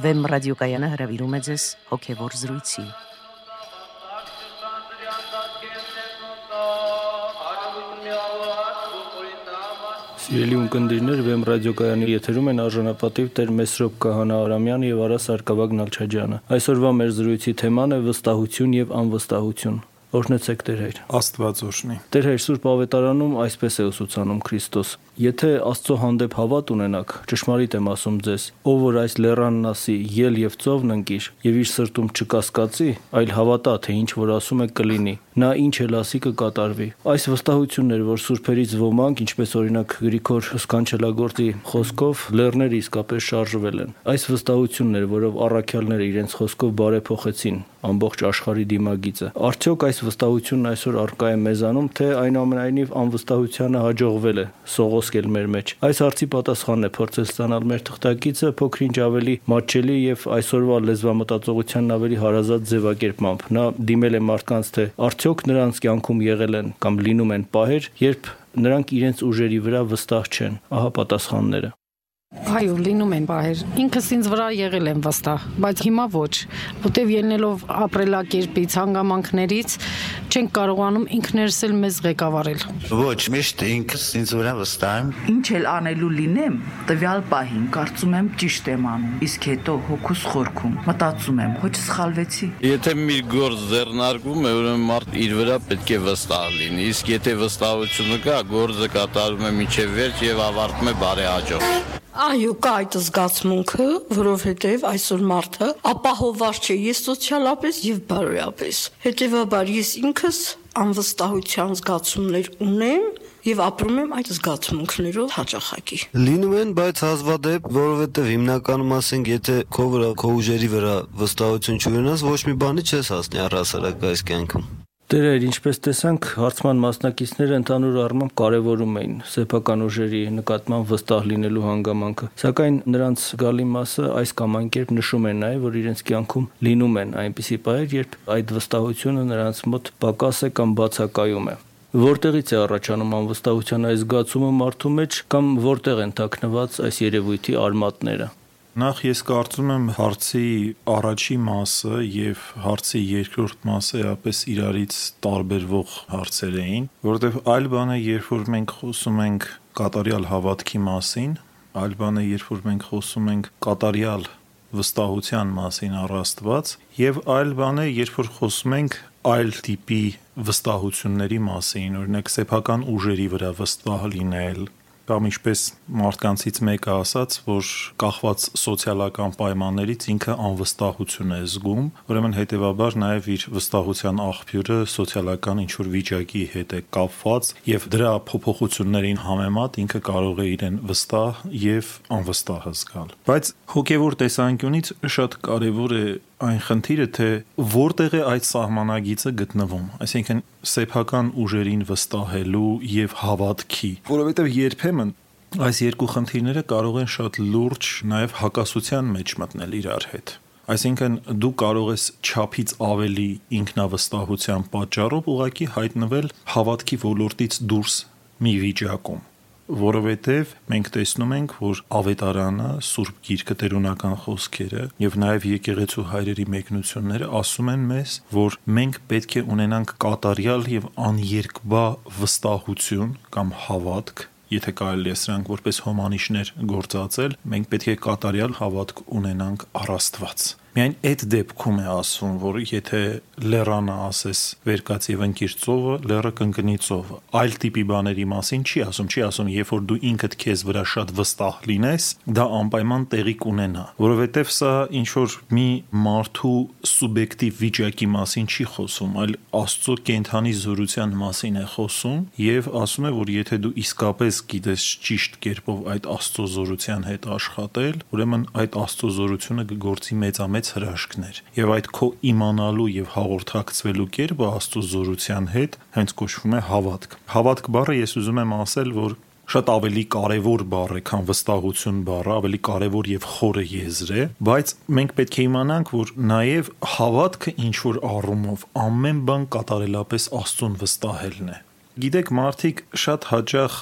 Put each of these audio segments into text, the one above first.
Վեմ ռադիոկայանը հրավիրում է ձեզ հոգևոր զրույցի։ Սիրելի ունկնդիրներ, Վեմ ռադիոկայանի եթերում են արժանապատիվ Տեր Մեսրոպ Կահանա Արամյանը եւ Արա Սարգսակյան Նալչաջյանը։ Այսօրվա մեր զրույցի թեման է վստահություն եւ անվստահություն։ Օրհնեցեք Տեր հայր։ Աստված օրհնի։ Տեր հայր Սուրբ Ավետարանում այսպես է ուսուցանում Քրիստոս. Եթե Աստծո հանդեպ հավատ ունենաք, ճշմարիտ եմ ասում ձեզ, ով որ այս լերանն ասի՝ ել եւ ծովն ընկիր, եւ իր սրտում չկասկածի, այլ հավատա, թե ինչ որ ասում է կլինի, նա ինչ էլ ասի կկատարվի։ Այս վստահությունն էր, որ սուրբերից ոմանք, ինչպես օրինակ Գրիգոր Սկանչելագործի խոսքով, լեռները իսկապես շարժվել են։ Այս վստահությունն էր, որով առաքյալները իրենց խոսքով բարեփոխեցին ամբողջ աշխարհի դիմագիծը։ Արդյոք այս վստահությունն այսօր արկա է մեզանում, թե այնուամենայնիվ անվստահությանը հաջողվել է սողոսկել մեր մեջ։ Այս հարցի պատասխանն է փորձել ստանալ մեր թղթակիցը փոքրինչ ավելի մատչելի եւ այսօրվա լեզվամտածողությանն ավելի հարազատ ձևակերպմամբ։ Նա դիմել է մարդկանց, թե արդյոք նրանց կյանքում եղել են կամ լինում են պահեր, երբ նրանք իրենց ուժերի վրա վստահ չեն։ Ահա պատասխանները։ Այո, լինում են բահեր։ Ինքս ինձ վրա եղել եմ վստահ, բայց հիմա ոչ, որտեվ ելնելով ապրելակերպից, հանգամանքներից չենք կարողանում ինքներս էլ մեզ ղեկավարել։ Ոչ, միշտ ինքս ինձ վրա վստահ եմ։ Ինչ էլ անելու լինեմ, տվյալ պահին կարծում եմ ճիշտ եմ անում, իսկ հետո հոգուս խորքում մտածում եմ, ոչ սխալվեցի։ Եթե մի գործ ձեռնարկվում է, ուրեմն մարդ իր վրա պետք է վստահ լինի, իսկ եթե վստահությունը կա, գործը կատարվում է միջև վերջ եւ ավարտվում է բարեհաջող։ Այո, կա այդ զգացմունքը, որովհետև այսօր մարդը ապահովված չէ ես սոցիալապես եւ բարոյապես։ Հետևաբար ես ինքս անվստահության զգացումներ ունեմ եւ ապրում եմ այդ զգացմունքներով հաճախակի։ Լինում են, բայց հազվադեպ, որովհետեւ հիմնականում ասենք, եթե քո վրա, քո ուժերի վրա վստահություն չունենաս, ոչ մի բանի չես հասնի առհասարակ այս կյանքում։ Տերեր, ինչպես տեսանք, հարցման մասնակիցները ընդհանուր առմամբ կարևորում էին սեփական ուժերի նկատմամբ վստահ լինելու հանգամանքը։ Սակայն նրանց գալի մասը այս կամ այն կերպ նշում են նաև, որ իրենց կյանքում լինում են այնպիսի պահեր, երբ այդ վստահությունը նրանց մոտ պակաս է կամ բացակայում է։ Որտեղից է առաջանում անվստահության այս զգացումը մարդու մեջ կամ որտեղ են թաքնված այս երևույթի արմատները։ Նախ ես կարծում եմ հարցի առաջի մասը եւ հարցի երկրորդ մասը էապես իրարից տարբերվող հարցեր էին, որովհետեւ այլ բան է, երբ որ մենք խոսում ենք կատարյալ հավատքի մասին, այլ բան է, երբ որ մենք խոսում ենք կատարյալ վստահության մասին առ Աստված, եւ այլ բան է, երբ որ խոսում ենք այլ տիպի վստահությունների մասին, օրինակ սեփական ուժերի վրա վստահ լինել, կամ ինչպես մարդկանցից մեկը ասաց, որ կախված սոցիալական պայմաններից ինքը անվստահություն է զգում, ուրեմն հետեւաբար նաև իր վստահության աղբյուրը սոցիալական ինչ որ վիճակի հետ է կապված եւ դրա փոփոխություններին համեմատ ինքը կարող է իրեն վստահ եւ անվստահ զգալ։ Բայց հոգեվոր տեսանկյունից շատ կարեւոր է այն խնդիրը, թե որտեղ է այդ սահմանագիծը գտնվում, այսինքն սեփական ուժերին վստահելու եւ հավատքի, որովհետեւ երբեմն այս երկու խնդիրները կարող են շատ լուրջ նաեւ հակասության մեջ մտնել իրար հետ։ Այսինքն դու կարող ես ճափից ավելի ինքնավստահության պատճառով ուղակի հայտնվել հավատքի ոլորտից դուրս մի վիճակում որովհետև մենք տեսնում ենք, որ ավետարանը, Սուրբ Գիրքը, տերունական խոսքերը եւ նաեւ եկեղեցու հայրերի մեկնությունները ասում են մեզ, որ մենք պետք է ունենանք կատարյալ եւ աներկբա վստահություն կամ հավատք եթե կարելի է սրանք որպես հոմանիշներ գործածել, մենք պետք է կատարյալ հավատք ունենանք առ Աստված։ Միայն այդ դեպքում է ասում, որ եթե լեռանը ասես վերկաց եւ ընկիր ծովը, լեռը կընկնի ծովը։ Այլ տիպի բաների մասին չի ասում, չի ասում, երբ որ դու ինքդ քեզ վրա շատ վստահ լինես, դա անպայման տեղի կունենա, որովհետեւ սա ինչ որ մի մարդու սուբյեկտիվ վիճակի մասին չի խոսում, այլ Աստծո կենթանի զորության մասին է խոսում եւ ասում է, որ եթե դու իսկապես գիտես ճիշտ կերպով այդ Աստծո զորության հետ աշխատել, ուրեմն այդ Աստծո զորությունը կգործի մեծամեծ մեծ հրաշքներ եւ այդ քո իմանալու եւ հաղորդակցվելու կերպը Աստծո զորության հետ հենց կոչվում է հավատք։ Հավատք բառը ես ուզում եմ ասել, որ շատ ավելի կարևոր բառ է, քան վստահություն բառը, ավելի կարևոր եւ խորը եզր է, բայց մենք պետք է իմանանք, որ նաեւ հավատքը ինչ որ առումով ամեն բան կատարելապես Աստծուն վստահելն է։ Գիտեք, մարդիկ շատ հաճախ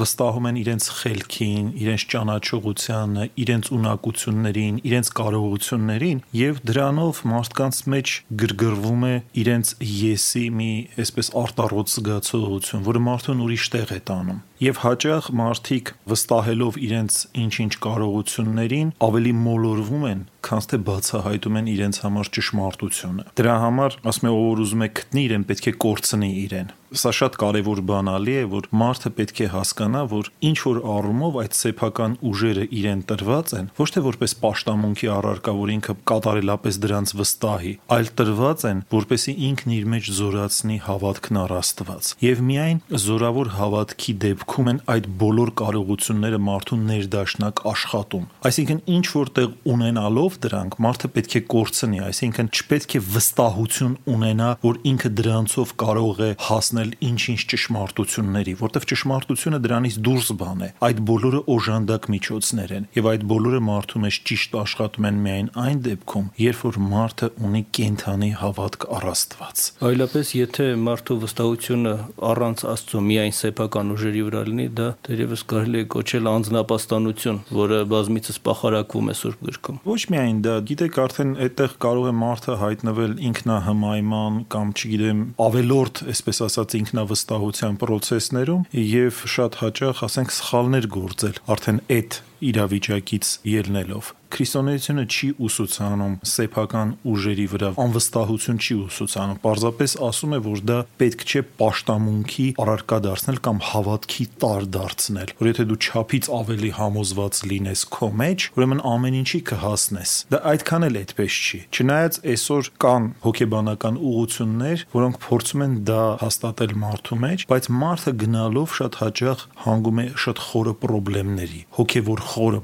վստահում են իրենց խելքին, իրենց ճանաչողությանը, իրենց ունակություններին, իրենց կարողություններին եւ դրանով մարդկանց մեջ գրգռվում է իրենց եսի մի այսպես արտառոց զգացողություն, որը մարդուն ուրիշ տեղ է տանում եւ հաճախ մարդիկ վստահելով իրենց ինչ-ինչ կարողություններին ավելի մոլորվում են, քան թե բացահայտում են իրենց համար ճշմարտությունը։ Դրա համար ասում եմ, ով ուզում է գտնի իրեն, պետք է կորցնի իրեն սա շատ կարևոր բանալի է, որ մարդը պետք է հասկանա, որ ինչ որ առումով այդ սեփական ուժերը իրեն տրված են, ոչ թե որպես պաշտամունքի առարկա, որ ինքը կատարելապես դրանց վստահի, այլ տրված են, որպեսի ինքն իր մեջ զորացնի հավատքն առ Աստված։ Եվ միայն զորավոր հավատքի դեպքում են այդ բոլոր կարողությունները մարդու ներդաշնակ աշխատում։ Այսինքն ինչ որտեղ ունենալով դրանք մարդը պետք է կորցնի, այսինքն չպետք է վստահություն ունենա, որ ինքը դրանցով կարող է հասնել ինչ-ինչ ճշմարտությունների, որտեվ ճշմարտությունը դրանից դուրս բան է։ Այդ բոլորը օժանդակ միջոցներ են, եւ այդ բոլորը մարդու մեջ ճիշտ աշխատում են միայն այն դեպքում, երբ որ մարդը ունի կենթանի հավատք առ Աստված։ Այլապես, եթե մարդու վստահությունը առանց Աստծո միայն սեփական ուժերի վրա լինի, դա դերևս կարելի է կոչել անznապաստանություն, որը բազմիցս պախարակվում է Սուրբ գրքում։ Ոչ միայն դա, գիտեք, արդեն այդտեղ կարող է մարդը հայտնվել ինքնահմայման կամ, չգիտեմ, ավելորդ, այսպես ասած, ինքնավստահության process-ներում եւ շատ հաճախ, ասենք, սխալներ գործել արդեն այդ իրավիճակից ելնելով քրիստոնեությունը չի ուսուցանում սեփական ուժերի վրա անվստահություն չի ուսուցանում պարզապես ասում է որ դա պետք չէ պաշտամունքի առարկա դարձնել կամ հավատքի տար դարձնել որ եթե դու չափից ավելի համոզված լինես քո մեջ ուրեմն ամեն ինչի կհասնես դա այդքան էլ այդպես չի չնայած այսօր կան հոգեբանական ուղություններ որոնք փորձում են դա հաստատել մարդու մեջ բայց մարդը գնալով շատ հաճախ հանգում է շատ խորը խնդիրների հոգեվոր խորը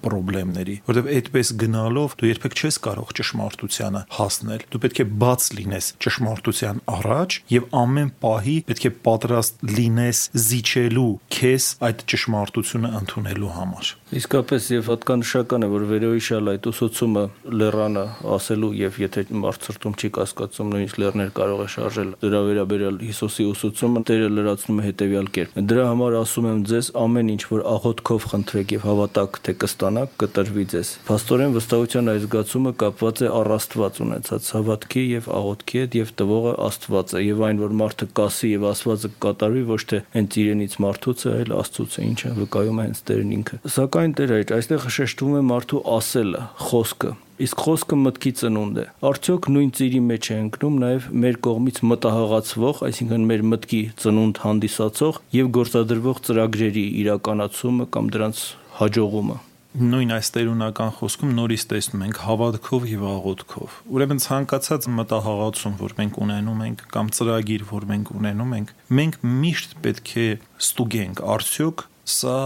խնդիրների որովհետև այդպես գնալով դու երբեք չես կարող ճշմարտությանը հասնել։ Դու պետք է բաց լինես ճշմարտության առաջ եւ ամեն պահի պետք է պատրաստ լինես զիջելու քեզ այդ ճշմարտությունը ընդունելու համար։ Իսկապես եւ հատկանշական է, որ վերոհիշալ այդ ուսուցումը լեռանը ասելու եւ եթե մարդ սրտում չի կասկածում, նույնիսկ լեռներ կարող է շարժել։ Դրա վերաբերյալ Հիսուսի ուսուցումը Տերը լրացնում է հետեւյալ կերպ։ Դրա համար ասում եմ ձեզ, ամեն ինչ որ աղոթքով խնդրեք եւ հավատաք, թե կստանաք, կտրվի ձեզ։ Փաստորեն վստահության այս զգացումը կապված է առ Աստված ունեցած հավատքի եւ աղոթքի հետ եւ տվողը Աստված է եւ այն որ մարդը կասի եւ Աստվածը կատարվի ոչ թե հենց իրենից մարդուց է, այլ Աստծուց է, ինչը վկայում է հենց Տերն ինքը։ Սակայն Տեր այդ այստեղ շեշտվում է մարդու ասելը, խոսքը, իսկ խոսքը մտքի ծնունդ է։ Արդյոք նույն ծիրի մեջ է ընկնում նաև մեր կողմից մտահղացվող, այսինքն մեր մտքի ծնունդ հանդիսացող եւ գործադրվող ծրագրերի իրականացումը կամ դրանց հաջողումը նույն այս տերունական խոսքում նորից տեսնում ենք հավատքով եւ աղոթքով։ Ուրեմն ցանկացած մտահաղացում, որ մենք ունենում ենք կամ ծրագիր, որ մենք ունենում ենք, մենք միշտ պետք է ստուգենք արդյոք սա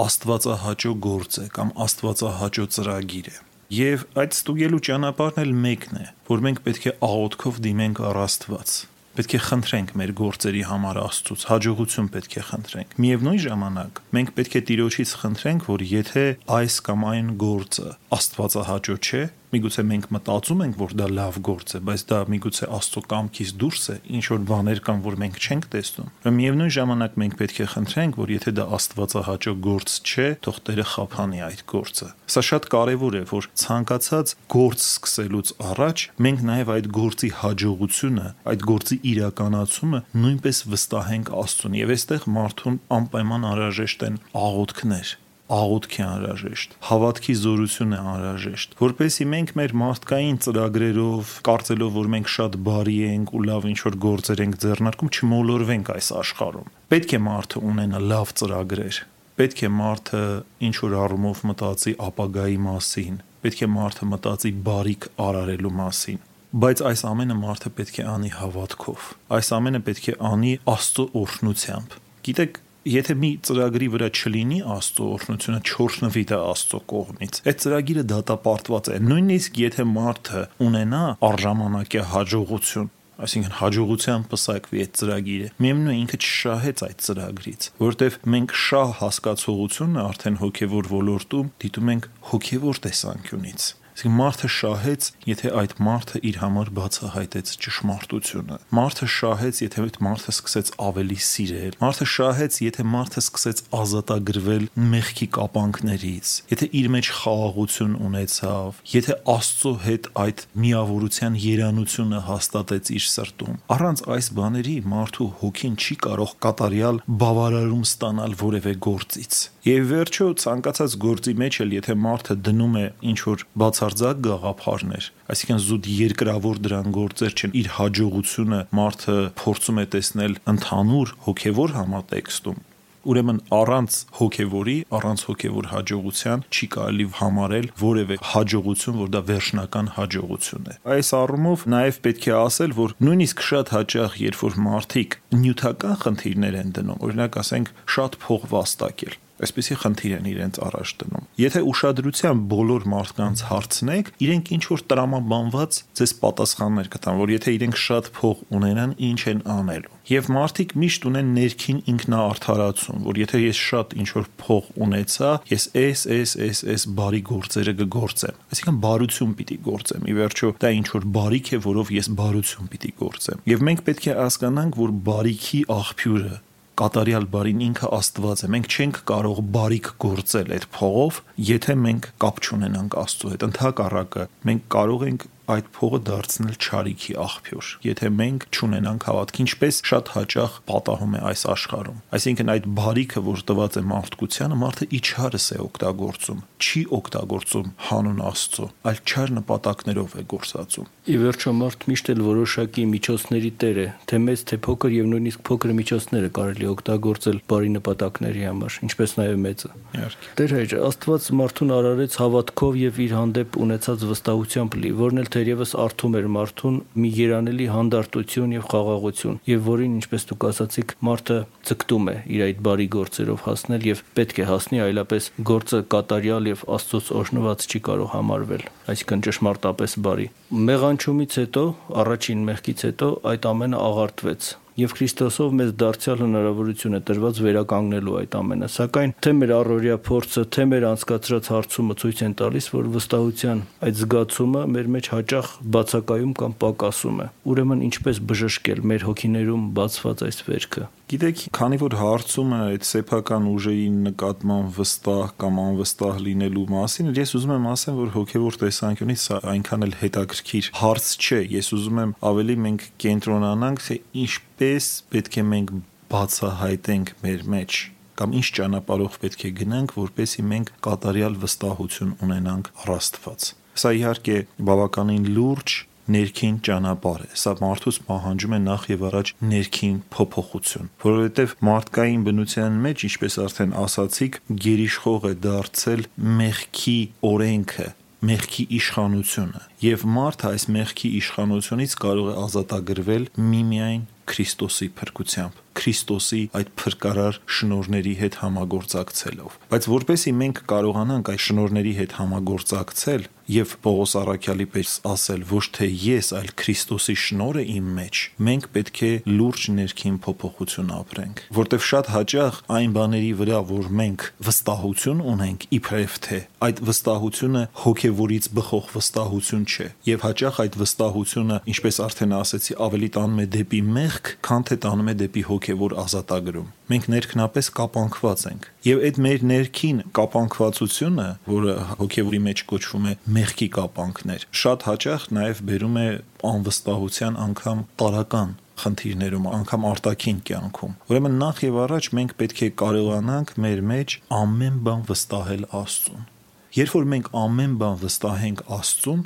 աստվածահաճո գործ է կամ աստվածահաճո ծրագիր է։ Եվ այդ ստուգելու ճանապարհն էլ մեկն է, որ մենք պետք է աղոթքով դիմենք առ Աստված պետք է խնդրենք մեր գործերի համար Աստծուց, հաջողություն պետք է խնդրենք։ Միևնույն ժամանակ մենք պետք է Տիրոջից խնդրենք, որ եթե այս կամ այն գործը Աստվածահաճո չէ, Միգուցե մենք մտածում ենք, որ դա լավ գործ է, բայց դա միգուցե Աստծո կամքից դուրս է, ինչ որ բաներ կան, որ մենք չենք տեսնում։ Ու միևնույն ժամանակ մենք պետք է խնդրենք, որ եթե դա Աստվածահաճո գործ չէ, թող Տերը խափանի այդ գործը։ Սա շատ կարևոր է, որ ցանկացած գործ սկսելուց առաջ մենք նաև այդ գործի հաջողությունը, այդ գործի իրականացումը նույնպես վստահենք Աստծուն։ Եվ այստեղ մարդուն անպայման անհրաժեշտ են աղոթքներ աղոթք է անհրաժեշտ, հավատքի զորություն է անհրաժեշտ, որպեսզի մենք մեր մարդկային ծրագրերով, կարծելով, որ մենք շատ բարի ենք ու լավ ինչ-որ գործեր ենք ձեռնարկում, չմոլորվենք այս աշխարհում։ Պետք է մարդը ունենա լավ ծրագրեր, պետք է մարդը ինչ որ առումով մտածի ապագայի մասին, պետք է մարդը մտածի բարիք արարելու մասին բայց այս ամենը մարդը պետք է անի հավատքով այս ամենը պետք է անի աստծո օրհնությամբ գիտեք եթե մի ծրագրի վրա չլինի Աստծո օրհնությունը, չորհնվի դա Աստծո կողմից, այդ ծրագիրը դատապարտված է։ Նույնիսկ եթե մարդը ունենա արժանանակյա հաջողություն, այսինքն հաջողության պսակվի այդ ծրագիրը։ Միևնույն ինքը չշահեց այդ ծրագրից, որովհետև մենք շահ հասկացողությունը արդեն հոգևոր ոլորտում դիտում ենք հոգևոր տեսանկյունից Այսինքն մարդը շահեց, եթե այդ մարդը իր համար բացահայտեց ճշմարտությունը։ Մարդը շահեց, եթե այդ մարդը սկսեց ավելի սիրել։ Մարդը շահեց, եթե մարդը սկսեց ազատագրվել մեղքի կապանքներից, եթե իր մեջ խաղաղություն ունեցավ, եթե Աստծո հետ այդ միավորության երանությունը հաստատեց իր սրտում։ Առանց այս բաների մարդու հոգին չի կարող կատարյալ բավարարում ստանալ որևէ գործից։ Եվ վերջո ցանկացած գործի մեջ էլ եթե մարդը դնում է ինչ որ բացարձակ գաղափարներ, այսինքն զուտ երկրավոր դրան գործեր չեն, իր հաջողությունը մարդը փորձում է տեսնել ընդհանուր հոգևոր համատեքստում, Ուրեմն առանց հոգևորի, առանց հոգևոր հաջողության չի կարելի համարել որևէ հաջողություն, որ դա վերջնական հաջողություն է։ Այս առումով նաև պետք է ասել, որ նույնիսկ շատ հաճախ, երբ որ մարդիկ նյութական խնդիրներ են դնում, օրինակ ասենք շատ փող վաստակել, այսպեսի խնդիր են իրենց առաջ դնում։ Եթե ուշադրության բոլոր մարդկանց հարցնեք, իրենք ինչ որ տրամաբանված ձեզ պատասխաններ կտան, որ եթե իրենք շատ փող ունենան, ինչ են անելու։ Եվ մարդիկ միշտ ունեն ներքին ինքնաարթարացում, որ եթե ես շատ ինչ որ փող ունեցա, ես էս էս էս էս բարի գործերը կգործեմ։ Այսինքն բարություն պիտի գործեմ։ Ի վերջո դա ինչ որ բարիք է, որով ես բարություն պիտի գործեմ։ Եվ մենք պետք է հասկանանք, որ բարիքի աղբյուրը կատարյալ բարին ինքը Աստված է։ Մենք չենք կարող բարիք գործել այդ փողով, եթե մենք կապ չունենանք Աստծո հետ։ Ընթակառակը մենք կարող ենք այդ փողը դարձնել ճարիքի աղբյուր, եթե մենք ճունենանք հավատք, ինչպես շատ հաճախ պատահում է այս աշխարհում։ Այսինքն այդ բարիքը, որ տված է մարդկությանը, մարդը իջհարս է օգտագործում, չի օգտագործում հանուն Աստծո, այլ չար նպատակներով է գործածում։ Ի վերջո մարդ միշտ էլ որոշակի միջոցների տեր է, թե մեծ, թե փոքր եւ նույնիսկ փոքր միջոցները կարելի օգտագործել բարի նպատակների համար, ինչպես նաեւ մեծը։ Իհարկե։ Տեր հայր, Աստված մարդուն արարեց հավատքով եւ իր հանդեպ ունեցած վստահությամբ լի, որն էլ թերևս արթում էր մարդուն մի երանելի հանդարտություն եւ խաղաղություն, եւ որին, ինչպես դուք ասացիք, մարդը ցկտում է իր այդ բարի գործերով հասնել եւ պետք է հասնի, այլապես գործը կատարյալ եւ Աստծոց օրհնված չի կարող համարվել, այսինքն ճշմարտապես բարի։ Մեղանչումից հետո, առաջին մեղքից հետո այդ ամենը աղարտվեց եւ Քրիստոսով մեզ դարձյալ հնարավորություն է տրված վերականգնելու այդ ամենը։ Սակայն թե մեր առօրյա փորձը, թե մեր անցկացրած հարցումը ցույց են տալիս, որ վստահության այդ զգացումը մեր մեջ հաճախ բացակայում կամ պակասում է։ Ուրեմն ինչպես բժշկել մեր հոգիներում բացված այս վերքը։ Գիտեք, քանի որ հարցումը այդ սեփական ուժերի նկատմամբ վստահ կամ անվստահ լինելու մասին, ես ուզում եմ ասեմ, որ հոգևոր տեսանկյունից սա այնքան էլ հետաքրքիր հարց չէ։ Ես ուզում եմ ավելի մենք կենտրոնանանք, թե ինչպես պետք է մենք բացահայտենք մեր մեջ կամ ինչ ճանապարհով պետք է գնանք, որպեսզի մենք կատարյալ վստահություն ունենանք առաստված։ Սա իհարկե բավականին լուրջ ներքին ճանապարհ է։ Սա մարդուց պահանջում է նախ եւ առաջ ներքին փոփոխություն, որովհետեւ մարդկային բնության մեջ, ինչպես արդեն ասացիք, գերիշխող է դարձել մեղքի օրենքը, մեղքի իշխանությունը եւ մարդը այս մեղքի իշխանությունից կարող է ազատագրվել միմիայն Քրիստոսի փրկությամբ Քրիստոսի այդ փրկարար շնորների հետ համագործակցելով բայց որպեսի մենք կարողանանք այդ շնորների հետ համագործակցել եւ Պողոս Արաքյալի պես ասել ոչ թե ես այլ Քրիստոսի շնորհը իմ մեջ մենք պետք է լուրջ ներքին փոփոխություն ապրենք որտեվ շատ հաճախ այն բաների վրա որ մենք վստահություն ունենք իբրև թե այդ վստահությունը հոգեվորից բխող վստահություն չէ եւ հաճախ այդ վստահությունը ինչպես արդեն ասեցի ավելի տանում է դեպի մեղք քան թե տանում է դեպի հոգևոր ազատագրում մենք ներքնապես կապանքված ենք եւ այդ մեր ներքին կապանքվածությունը որը հոգևորի մեջ կոչվում է մեղքի կապանքներ շատ հաճախ նաև բերում է անվստահության անգամ տարական խնդիրներում, անգամ արտաքին կյանքում։ Ուրեմն նախ եւ առաջ մենք պետք է կարողանանք մեր մեջ ամեն բան վստահել Աստծուն։ Երբ որ մենք ամեն բան վստահենք Աստծուն,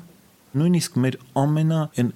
նույնիսկ մեր ամենա այն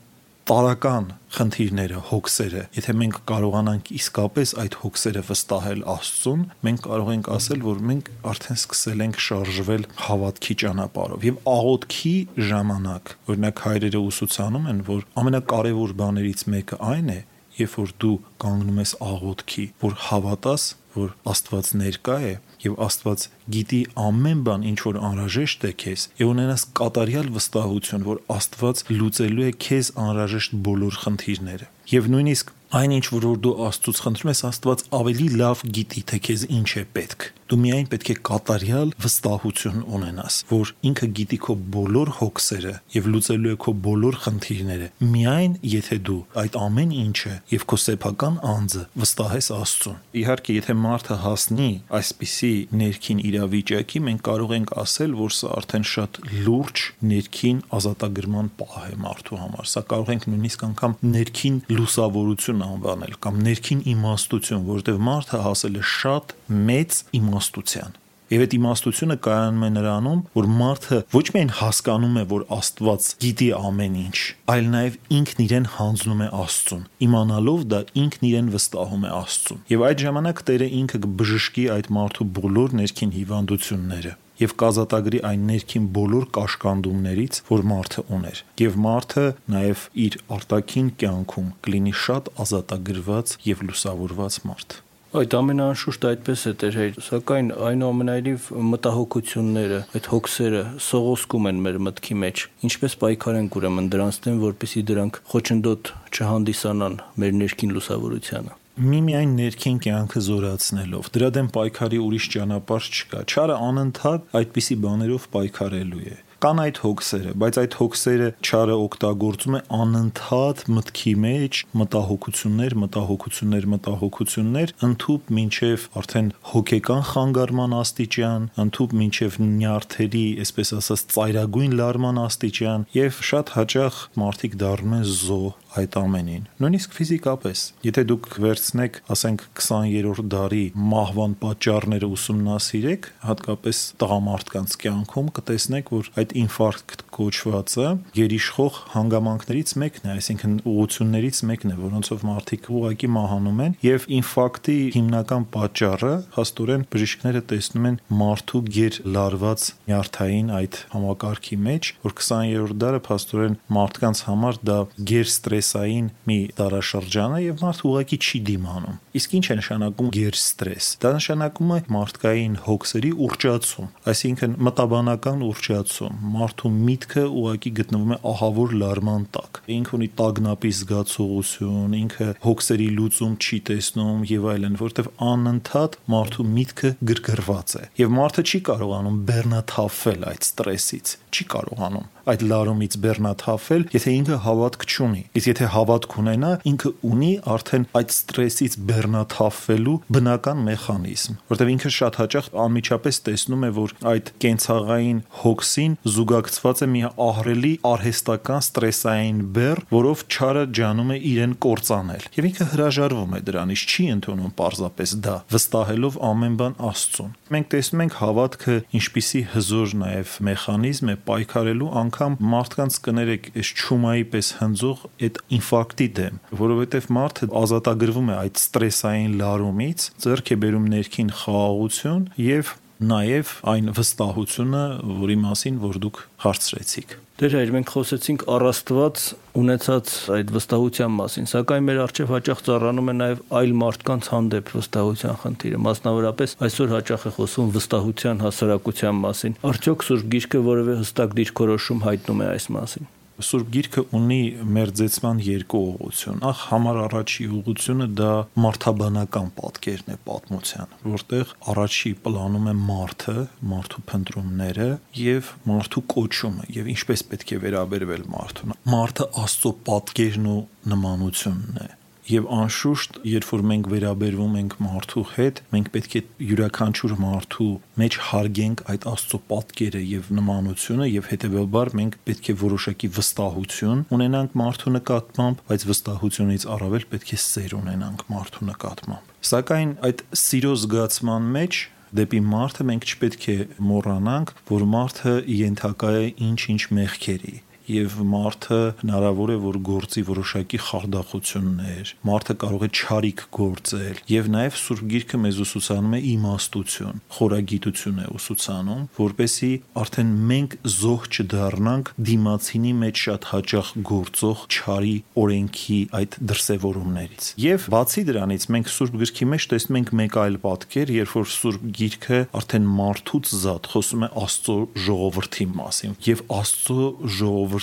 տարական խնդիրները, հոգսերը, եթե մենք կարողանանք իսկապես այդ հոգսերը վստահել Աստծուն, մենք կարող ենք ասել, որ մենք արդեն սկսել ենք շարժվել հավատքի ճանապարհով եւ աղոթքի ժամանակ, օրինակ հայրերը ուսուցանում են, որ ամենակարևոր բաներից մեկը այն է, երբ որ դու կանգնում ես աղոթքի, որ հավատաս, որ Աստված ներկա է եւ Աստված գիտի ամեն բան, ինչ որ անհրաժեշտ է քեզ, եւ ունենաս կատարյալ վստահություն, որ Աստված լուծելու է քեզ անհրաժեշտ բոլոր խնդիրները։ Եվ նույնիսկ այնինչ որ դու Աստծուց խնդրում ես, Աստված ավելի լավ գիտի, թե քեզ ինչ է պետք դու միայն պետք է կատարյալ վստահություն ունենաս, որ ինքը գիտի քո բոլոր հոգսերը եւ լուծելու է քո բոլոր խնդիրները։ Միայն եթե դու այդ ամեն ինչը եւ քո սեփական անձը վստահես Աստծուն։ Իհարկե, եթե մարդը հասնի այսպիսի ներքին իրավիճակի, մենք կարող ենք ասել, որ սա արդեն շատ լուրջ ներքին ազատագրման պահ է մարդու համար։ Սա կարող ենք նույնիսկ անգամ ներքին լուսավորություն անվանել կամ ներքին իմաստություն, որովհետեւ մարդը հասել է շատ մեծ իմաստության Եվ այդ իմաստությունը կայանում է նրանում, որ մարդը ոչ միայն հասկանում է, որ Աստված գիտի ամեն ինչ, այլ նաև ինքն իրեն հանձնում է Աստծուն։ Իմանալով դա ինքն իրեն վստահում է Աստծուն։ Եվ այդ ժամանակ Տերը ինքը կբժշկի այդ մարդու բոլոր ներքին հիվանդությունները եւ կազատագրի այն ներքին բոլոր կաշկանդումներից, որ մարդը ուներ։ Եվ մարդը նաեւ իր արտաքին կյանքում կլինի շատ ազատագրված եւ լուսավորված մարդ։ Այդ ամենը անշուշտ այդպես է Տեր հայր, սակայն այնուամենայնիվ մտահոգությունները, այդ հոգսերը սողոսկում են մեր մտքի մեջ։ Ինչպես պայքարենք ուրեմն դրանց դեմ, որպեսզի դրանք խոչընդոտ չհանդիսանան մեր ներքին լուսավորությանը միմիայն ներքին կյանքը զորացնելով դրա դեմ պայքարի ուրիշ ճանապարհ չկա չարը անընդհատ այդպիսի բաներով պայքարելու է կան այդ հոգսերը, բայց այդ հոգսերը չարը օգտագործում է անընդհատ մտքի մեջ մտահոգություններ, մտահոգություններ, մտահոգություններ, ընդཐུպ մինչև արդեն հոգեկան խանգարման աստիճան, ընդཐུպ մինչև նյարդերի, այսպես ասած, ծայրագույն լարման աստիճան եւ շատ հաճախ մարդիկ դառնում են զո այդ ամենին։ Նույնիսկ ֆիզիկապես, եթե դուք վերցնեք, ասենք 20-րդ դարի մահվան պատճառները ուսումնասիրեք, հատկապես տղամարդկանց կյանքում, կտեսնեք, որ այդ ինֆարկտ կոչվածը գերիշխող հանգամանքներից մեկն է, այսինքն ուղություններից մեկն է, որոնցով մարդիկ ուղակի մահանում են, եւ ինֆարկտի հիմնական պատճառը հաստորեն բժիշկները տեսնում են մարդու գեր լարված նյարդային այդ համակարգի մեջ, որ 20-րդ դարը հաստորեն մարդկանց համար դա ստրես ստրեսային մի դարաշրջան է եւ մարդը ուղղակի չի դիմանում։ Իսկ ինչ է նշանակում գերստրես։ Դա նշանակում է մարդկային հոգսերի ուռճացում, այսինքն մտաբանական ուռճացում։ Մարդու միտքը ուղղակի գտնվում է ահավոր լարման տակ։ Ինքը ունի տագնապի զգացողություն, ինքը հոգսերի լուծում չի տեսնում եւ այլն, որովհետեւ անընդհատ մարդու միտքը գրգռված է։ Եվ մարդը չի կարողանում բեռնաթափվել այդ ստրեսից, չի կարողանում այդ լարումից բեռնաթափվել, եթե ինքը հավատք չունի։ Իսկ եթե հավատք ունենա, ինքը ունի արդեն այդ ստրեսից բեռնաթափվելու բնական մեխանիզմ, որտեղ ինքը շատ հաճախ անմիջապես տեսնում է, որ այդ կենցաղային հոգսին զուգակցված է մի ահրելի արհեստական ստրեսային բեռ, որով չարը ջանում է իրեն կործանել։ Եվ ինքը հրաժարվում է դրանից, չի ընդունում պարզապես դա, վստահելով ամեն բան Աստծուն։ Մենք տեսնում ենք հավատքը ինչպիսի հզոր նաև մեխանիզմ է պայքարելու անգամ մարդկանց կներեք այս ճումայի պես հնձող այդ ինֆարկտի դեմ, որովհետև մարդը ազատագրվում է այդ ստրեսային լարումից, ձեռք է բերում ներքին խաղաղություն եւ նաև այն վստահությունը, որի մասին որ դուք հարցրեցիք։ Դեր հայր մենք խոսեցինք առաստված ունեցած այդ վստահության մասին, սակայն մեր արժեվ հաճախ ծառանում է նաև այլ մարդկանց հանդեպ վստահության խնդիրը։ Մասնավորապես այսօր հաճախ է խոսում վստահության հասարակության մասին։ Արդյոք Սուրբ Գիրքը որևէ հստակ դիրքորոշում հայտնում է այս մասին։ Սուրբ Գիրքը ունի մերձեցման երկու ուղղություն։ Ախ համար առաջի ուղղությունը դա մարդաբանական պատկերն է պատմության, որտեղ առաջի պլանում է մարդը, մարդու փնտրումները եւ մարդու կոչումը եւ ինչպես պետք է վերաբերվել մարդուն։ Մարդը Աստծո պատկերն ու նմանությունն է Եվ անշուշտ, երբ որ մենք վերաբերվում ենք մարդու հետ, մենք պետք է յուրաքանչյուր մարդու մեջ հարգենք այդ Աստծո պատկերը եւ նմանությունը եւ հետեւաբար մենք պետք է որոշակի վստահություն ունենանք մարդու նկատմամբ, բայց վստահությունից առավել պետք է սեր ունենանք մարդու նկատմամբ։ Սակայն այդ սիրո զգացման մեջ դեպի մարդը մենք չպետք է մոռանանք, որ մարդը ենթակա է ինչ-ինչ մեղքերի եւ մարդը հնարավոր է որ գործի որոշակի խարդախություններ, մարդը կարող է ճարիք գործել եւ նաեւ Սուրբ Գիրքը մեզ ուսուցանում է իմաստություն, խորագիտություն է ուսուցանում, որպեսի արդեն մենք զոհ չդառնանք դիմացինի մեջ շատ հաճախ գործող ճարի օրենքի այդ դրսևորումներից։ Եվ բացի դրանից մենք Սուրբ Գրքի մեջ տեսնում ենք մեկ այլ պատկեր, երբ որ Սուրբ Գիրքը արդեն մարդուց զատ խոսում է Աստծո ժողովրդի մասին եւ Աստծո ժողովրդի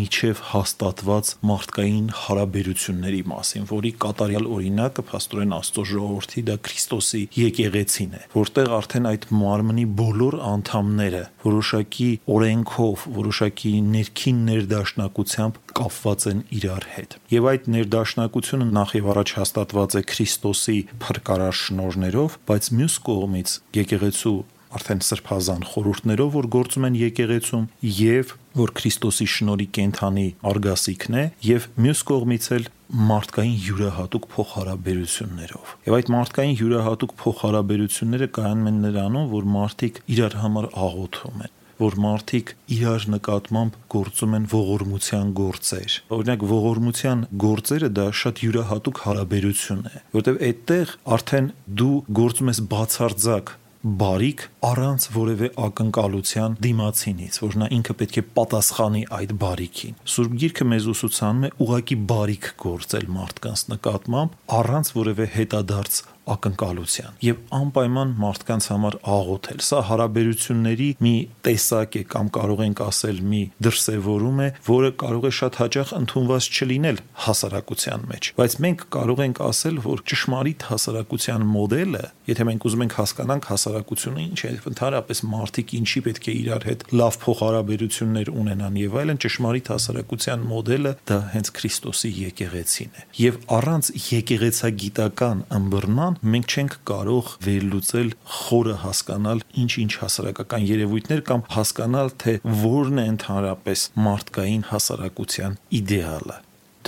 միջև հաստատված մարդկային հարաբերությունների մասին, որի կատարյալ օրինակը փաստորեն Աստծո ժողովրդի դա Քրիստոսի եկեղեցին է, որտեղ արդեն այդ մարմնի բոլոր անդամները որոշակի օրենքով, որոշակի ներքին ներդաշնակությամբ կապված են իրար հետ։ Եվ այդ ներդաշնակությունը նախ եւ առաջ հաստատված է Քրիստոսի փրկարար շնորներով, բայց մյուս կողմից եկեղեցու արդեն սրբազան խորհուրդներով, որ գործում են եկեղեցում եւ որ Քրիստոսի շնորհի կենթանի արգասիքն է եւ մյուս կողմից էլ մարդկային յուրահատուկ փոխհարաբերություններով։ Եվ այդ մարդկային յուրահատուկ փոխհարաբերությունները կայանում են նրանում, որ մարդիկ իրար համար աղոթում են որ մարդիկ իրար նկատմամբ գործում են ողորմության գործեր։ Օրինակ ողորմության գործերը դա շատ յուրահատուկ հարաբերություն է, որովհետև այդտեղ արդեն դու գործում ես բացարձակ բարիք առանց որևէ ակնկալության դիմացինից, որ նա ինքը պետք է պատասխանի այդ բարիքին։ Սուրբ Գիրքը մեզ ուսուցանում է ուղակի բարիք գործել մարդկանց նկատմամբ առանց որևէ հետադարձ ակնկալության եւ անպայման մարդկանց համար աղոթել։ Սա հարաբերությունների մի տեսակ է կամ կարող ենք ասել մի դրսևորում է, որը կարող է շատ հաճախ ընդունված չլինել հասարակության մեջ, բայց մենք կարող ենք ասել, որ ճշմարիտ հասարակության մոդելը, եթե մենք ուզում ենք հասկանանք հասարակությունը ինչ է, ընդհանրապես մարդիկ ինչի պետք է իրար հետ լավ փոխհարաբերություններ ունենան եւ այլն, ճշմարիտ հասարակության մոդելը դա հենց Քրիստոսի եկեղեցին է։ Եվ առանց եկեղեցագիտական ըմբռնման մենք չենք կարող վերլուծել խորը հասկանալ ինչ-ինչ հասարակական երևույթներ կամ հասկանալ թե որն է ընդհանրապես մարդկային հասարակության իդեալը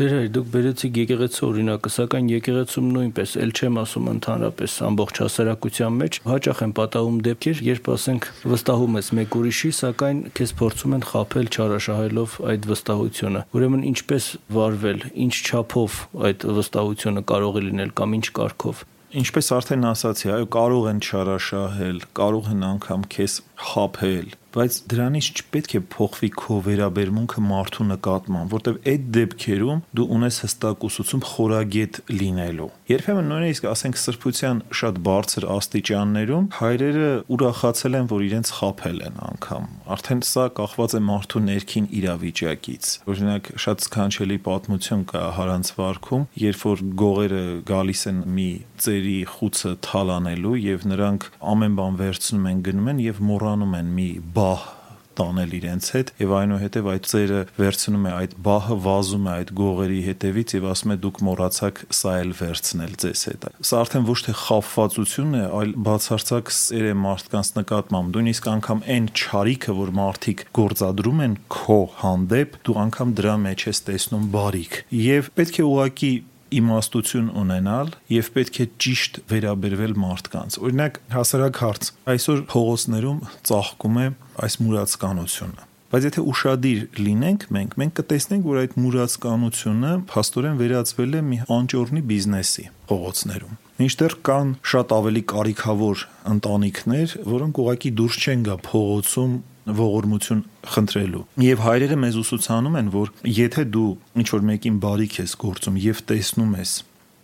Դեր այ դուք բերեցիք եկեղեցու օրինակը, սակայն եկեղեցում նույնպես ել չեմ ասում ընդհանրապես ամբողջ հասարակության մեջ հաճախ են պատահում դեպքեր, երբ ասենք վստահում ես մեկ ուրիշի, սակայն քեզ փորձում են խაფել չարաշահելով այդ վստահությունը։ Ուրեմն ինչպես վարվել, ինչ չափով այդ վստահությունը կարող է լինել կամ ինչ կարգով։ Ինչպես արդեն ասացի, այո, կարող են չարաշահել, կարող են անգամ քեզ խափել, բայց դրանից չպետք է փոխվի քո վերաբերմունքը մարդու նկատմամբ, որտեվ այդ դեպքերում դու ունես հստակ ուսուցում խորագետ լինելու։ Երբեմն նույնիսկ ասենք սրբության շատ բարձր աստիճաններում հայրերը ուրախացել են, որ իրենց խափել են անգամ։ Արդեն սա կախված է մարդու ներքին իրավիճակից։ Օրինակ շատ սքանչելի պատմություն կա Հարանց վարքում, երբ որ գողերը գալիս են մի ծերի խուցը թալանելու եւ նրանք ամեն բան վերցնում են գնում են եւ մոռանում են մի բահ տանել իրենց հետ եւ այնուհետեւ այդ ծերը վերցնում է այդ բահը վազում է այդ գողերի հետևից եւ ասում է դուք մոռացաք սա էլ վերցնել ձեզ հետ սա արդեն ոչ թե խափվածություն է այլ բացարձակ սեր է մարդկանց նկատմամբ նույնիսկ անգամ այն ճարիքը որ մարդիկ գործադրում են քո հանդեպ դու անգամ դրա մեջ ես տեսնում բարիք եւ պետք է ուղակի իմաստություն ունենալ եւ պետք է ճիշտ վերաբերվել մարդկանց։ Օրինակ հասարակ հարց։ Այսօր փողոցներում ծաղկում է այս մուրացկանությունը։ Բայց եթե ուշադիր լինենք մենք, մենք կտեսնենք, որ այդ մուրացկանությունը փաստորեն վերածվել է մի անճորնի բիզնեսի փողոցներում։ Մինչդեռ կան շատ ավելի կարիքավոր ընտանիքներ, որոնք ուղակի դուրս չեն գա փողոցում ողորմություն խնդրելու։ Եվ հայրերը մեզ ուսուցանում են, որ եթե դու ինչ որ մեկին բարիք ես գործում եւ տեսնում ես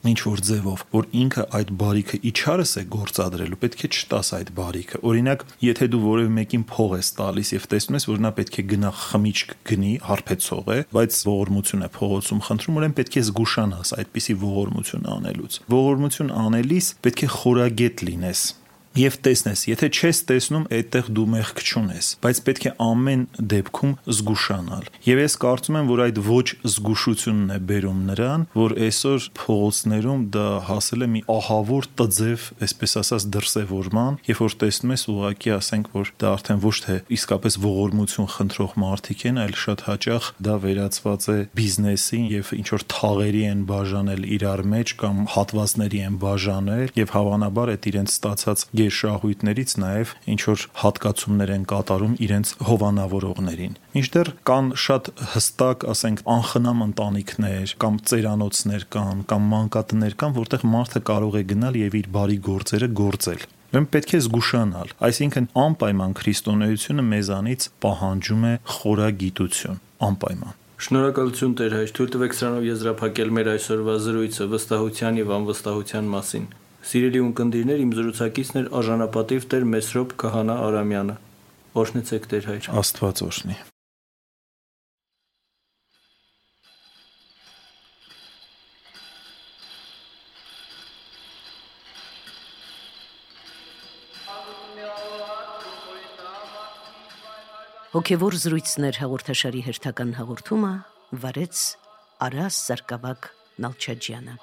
ինչ որ ձևով, որ ինքը այդ բարիքը իչարս է գործադրելու, պետք է չտաս այդ բարիքը։ Օրինակ, եթե դու որևէ մեկին փող ես տալիս եւ տեսնում ես, որ նա պետք է գնա խմիչք գնի, հարբեցող է, բայց ողորմություն է փողոցում խնդրում, ուրեմն պետք է զգուշանաս այդպիսի ողորմություն անելուց։ Ողորմություն անելիս պետք է խորագետ լինես եւ տեսնես, եթե չես տեսնում, այդտեղ դու մեղք չունես, բայց պետք է ամեն դեպքում զգուշանալ։ Եվ ես կարծում եմ, որ այդ ոչ զգուշությունն է բերում նրան, որ այսօր փողոցներում դա հասել է մի ահավոր տձև, այսպես ասած, դրսևորման, երբ որ տեսնում ես ուղակի ասենք, որ դա արդեն ոչ թե իսկապես ողորմություն խնդրող մարդիկ են, այլ շատ հաճախ դա վերածված է բիզնեսին եւ ինչ որ թաղերի են բաժանել իրար մեջ կամ հատվածների են բաժանել եւ հավանաբար այդ իրենց ստացած երշահույթներից նաև ինչ որ հատկացումներ են կատարում իրենց հովանավորողներին։ Մինչդեռ կան շատ հստակ, ասենք, անխնամ ընտանիքներ կամ ծերանոցներ կան կամ մանկատներ կան, որտեղ մարդը կարող է գնալ եւ իր բարի գործերը գործել։ Մենք պետք է զգուշանալ, այսինքն անպայման քրիստոնեությունը մեզանից պահանջում է խորագիտություն, անպայման։ Շնորհակալություն Տեր հայր, թույլ տվեք սրանով եզրափակել մեր այսօրվա զրույցը վստահության եւ անվստահության մասին։ Սիրելի ունկնդիրներ, իմ զրուցակիցն էր արժանապատիվ Տեր Մեսրոպ Քահանա Արամյանը։ Օրհնեցեք Տեր հայր։ Աստված օրհնի։ Հոգևոր զրույցներ հաղորդաշարի հերթական հաղորդումը վարեց Արաս Սարգսակ Նալչաջյանը։